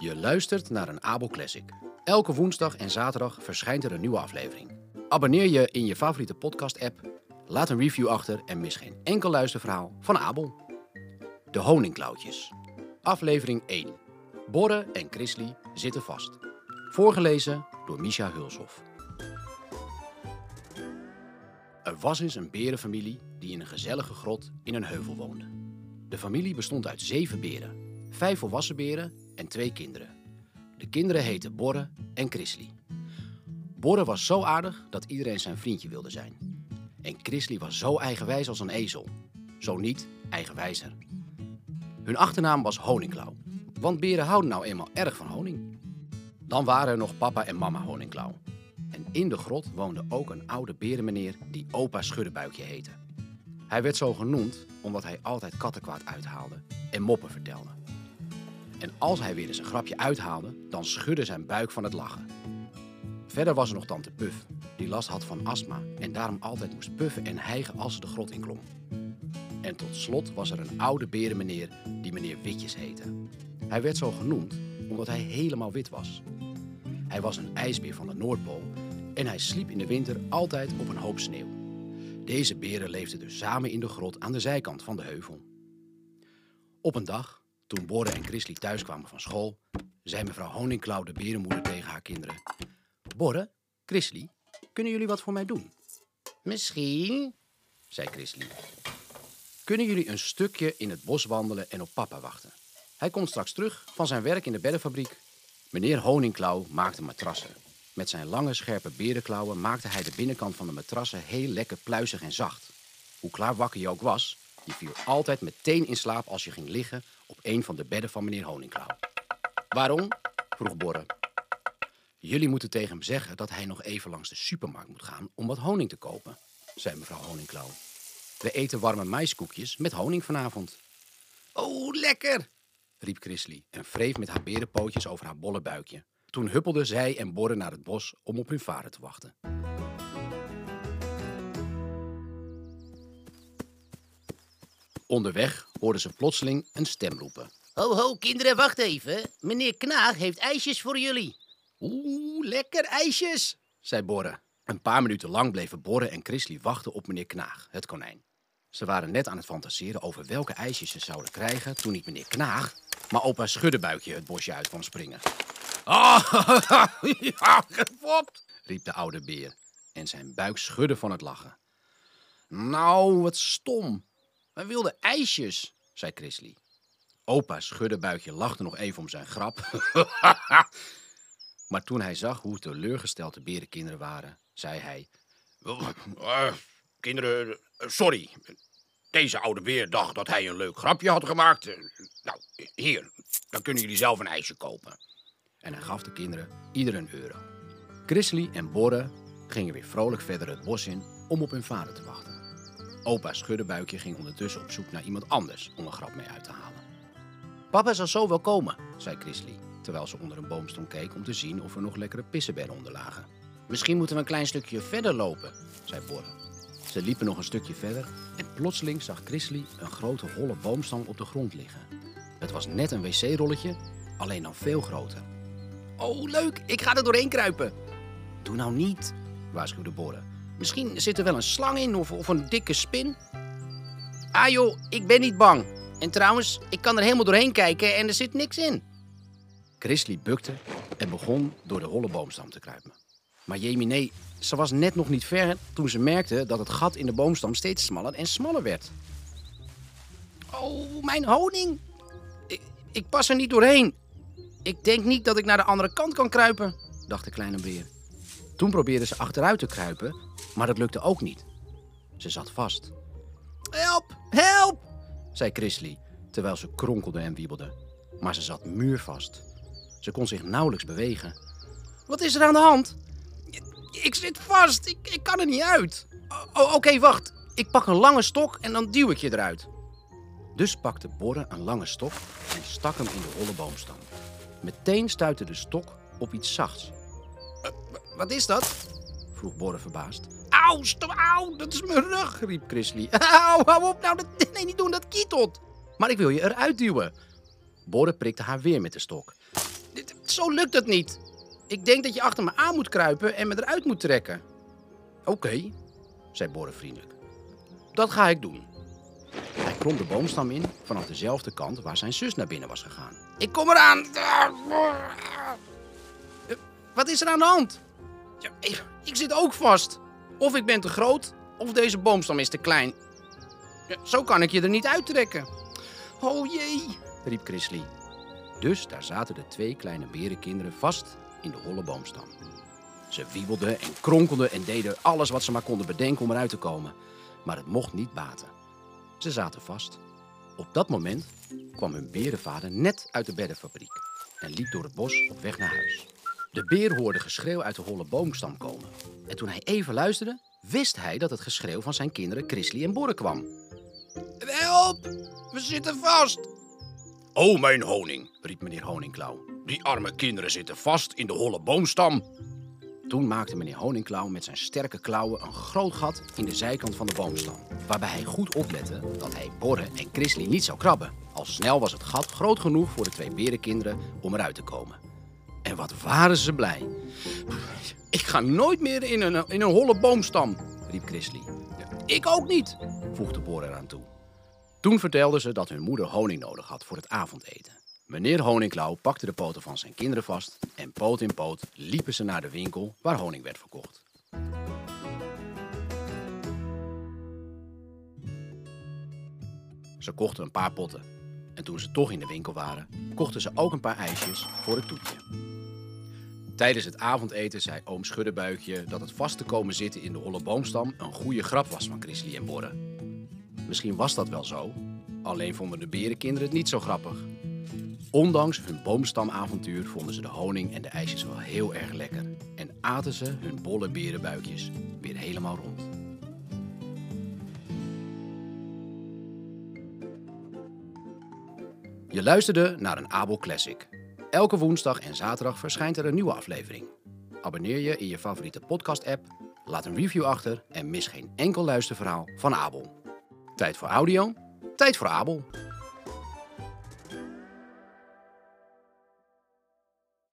Je luistert naar een Abel Classic. Elke woensdag en zaterdag verschijnt er een nieuwe aflevering. Abonneer je in je favoriete podcast-app, laat een review achter en mis geen enkel luisterverhaal van Abel. De Honingklauwtjes. Aflevering 1. Borre en Chrisley zitten vast. Voorgelezen door Misha Hulshoff. Er was eens een berenfamilie die in een gezellige grot in een heuvel woonde. De familie bestond uit zeven beren, vijf volwassen beren en twee kinderen. De kinderen heten Borre en Chrisley. Borre was zo aardig dat iedereen zijn vriendje wilde zijn. En Chrisley was zo eigenwijs als een ezel. Zo niet eigenwijzer. Hun achternaam was Honingklauw, want beren houden nou eenmaal erg van honing. Dan waren er nog papa en mama Honingklauw. En in de grot woonde ook een oude berenmeneer die opa Schuddebuikje heette. Hij werd zo genoemd omdat hij altijd kattenkwaad uithaalde en moppen vertelde. En als hij weer eens een grapje uithaalde, dan schudde zijn buik van het lachen. Verder was er nog tante Puff, die last had van astma en daarom altijd moest puffen en hijgen als ze de grot inklom. En tot slot was er een oude berenmeneer die meneer Witjes heette. Hij werd zo genoemd omdat hij helemaal wit was. Hij was een ijsbeer van de Noordpool en hij sliep in de winter altijd op een hoop sneeuw. Deze beren leefden dus samen in de grot aan de zijkant van de heuvel. Op een dag, toen Borre en Chrisley thuis kwamen van school, zei mevrouw Honingklauw de berenmoeder tegen haar kinderen: Borre, Chrisley, kunnen jullie wat voor mij doen? Misschien, zei Chrisley. Kunnen jullie een stukje in het bos wandelen en op papa wachten? Hij komt straks terug van zijn werk in de beddenfabriek. Meneer Honingklauw maakte matrassen. Met zijn lange, scherpe berenklauwen maakte hij de binnenkant van de matrassen heel lekker pluizig en zacht. Hoe klaar wakker je ook was, je viel altijd meteen in slaap als je ging liggen op een van de bedden van meneer Honingklauw. Waarom? vroeg Borre. Jullie moeten tegen hem zeggen dat hij nog even langs de supermarkt moet gaan om wat honing te kopen, zei mevrouw Honingklauw. We eten warme maiskoekjes met honing vanavond. Oh, lekker! riep Chrisley en wreef met haar berenpootjes over haar bolle buikje. Toen huppelden zij en Borre naar het bos om op hun vader te wachten. Onderweg hoorden ze plotseling een stem roepen. Ho, ho, kinderen, wacht even. Meneer Knaag heeft ijsjes voor jullie. Oeh, lekker ijsjes, zei Borre. Een paar minuten lang bleven Borre en Chrisley wachten op meneer Knaag, het konijn. Ze waren net aan het fantaseren over welke ijsjes ze zouden krijgen toen niet meneer Knaag, maar opa Schuddebuikje het bosje uit kwam springen. Ah, ja, gefopt, riep de oude beer en zijn buik schudde van het lachen. Nou, wat stom. Wij wilden ijsjes, zei Chrisley. Opa Schuddebuikje lachte nog even om zijn grap. maar toen hij zag hoe teleurgesteld de berenkinderen waren, zei hij... Eh, kinderen, eh, sorry. Deze oude beer dacht dat hij een leuk grapje had gemaakt. Eh, Nou, hier, dan kunnen jullie zelf een ijsje kopen. En hij gaf de kinderen ieder een euro. Chrisley en Borre gingen weer vrolijk verder het bos in om op hun vader te wachten. Opa Schuddebuikje ging ondertussen op zoek naar iemand anders om een grap mee uit te halen. Papa zal zo wel komen, zei Chrisley, terwijl ze onder een boomstom keek om te zien of er nog lekkere pissenberren onder lagen. Misschien moeten we een klein stukje verder lopen, zei Borre. Ze liepen nog een stukje verder en plotseling zag Chrisley een grote holle boomstam op de grond liggen. Het was net een wc-rolletje, alleen dan veel groter. Oh, leuk, ik ga er doorheen kruipen. Doe nou niet, waarschuwde Borre. Misschien zit er wel een slang in of, of een dikke spin. Ah joh, ik ben niet bang. En trouwens, ik kan er helemaal doorheen kijken en er zit niks in. Chrisley bukte en begon door de holle boomstam te kruipen. Maar Jemine, ze was net nog niet ver toen ze merkte dat het gat in de boomstam steeds smaller en smaller werd. Oh, mijn honing! Ik, ik pas er niet doorheen. Ik denk niet dat ik naar de andere kant kan kruipen, dacht de kleine beer. Toen probeerde ze achteruit te kruipen, maar dat lukte ook niet. Ze zat vast. Help, help, zei Chrisley, terwijl ze kronkelde en wiebelde. Maar ze zat muurvast. Ze kon zich nauwelijks bewegen. Wat is er aan de hand? Ik zit vast, ik, ik kan er niet uit. Oké, wacht. Ik pak een lange stok en dan duw ik je eruit. Dus pakte Borre een lange stok en stak hem in de holle boomstam. Meteen stuitte de stok op iets zachts. "Eh, wat is dat? vroeg Borre verbaasd. Auw, stop, auw, dat is mijn rug, riep Chrisley. Auw, hou op nou, dat, nee, niet doen, dat kietelt. Maar ik wil je eruit duwen. Borre prikte haar weer met de stok. zo lukt het niet. Ik denk dat je achter me aan moet kruipen en me eruit moet trekken. Oké, zei Borre vriendelijk. Dat ga ik doen. Hij klom de boomstam in vanaf dezelfde kant waar zijn zus naar binnen was gegaan. Ik kom eraan! Eh, Wat is er aan de hand? Ja, ik, zit ook vast. Of ik ben te groot, of deze boomstam is te klein. Ja, zo kan ik je er niet uittrekken. Oh jee, riep Chrisley. Dus daar zaten de twee kleine berenkinderen vast in de holle boomstam. Ze wiebelden en kronkelden en deden alles wat ze maar konden bedenken om eruit te komen. Maar het mocht niet baten. Ze zaten vast. Op dat moment kwam hun berenvader net uit de beddenfabriek en liep door het bos op weg naar huis. De beer hoorde geschreeuw uit de holle boomstam komen. En toen hij even luisterde, wist hij dat het geschreeuw van zijn kinderen Chrisley en Borre kwam. Help! We zitten vast! Oh, mijn honing. riep meneer Honingklauw. Die arme kinderen zitten vast in de holle boomstam. Toen maakte meneer Honingklauw met zijn sterke klauwen een groot gat in de zijkant van de boomstam. Waarbij hij goed oplette dat hij Borre en Chrisley niet zou krabben. Al snel was het gat groot genoeg voor de twee berenkinderen om eruit te komen. En wat waren ze blij. Ik ga nooit meer in een, in een holle boomstam, riep Chrisley. Ik ook niet, voegde Borre eraan toe. Toen vertelden ze dat hun moeder honing nodig had voor het avondeten. Meneer Honingklauw pakte de poten van zijn kinderen vast en poot in poot liepen ze naar de winkel waar honing werd verkocht. Ze kochten een paar potten. En toen ze toch in de winkel waren, kochten ze ook een paar ijsjes voor het toetje. Tijdens het avondeten zei oom Schuddebuikje dat het vast te komen zitten in de holle boomstam een goede grap was van Chrisley en Borre. Misschien was dat wel zo, alleen vonden de berenkinderen het niet zo grappig. Ondanks hun boomstamavontuur vonden ze de honing en de ijsjes wel heel erg lekker en aten ze hun bolle berenbuikjes weer helemaal rond. Je luisterde naar een Abel Classic. Elke woensdag en zaterdag verschijnt er een nieuwe aflevering. Abonneer je in je favoriete podcast-app, laat een review achter en mis geen enkel luisterverhaal van Abel. Tijd voor audio, tijd voor Abel.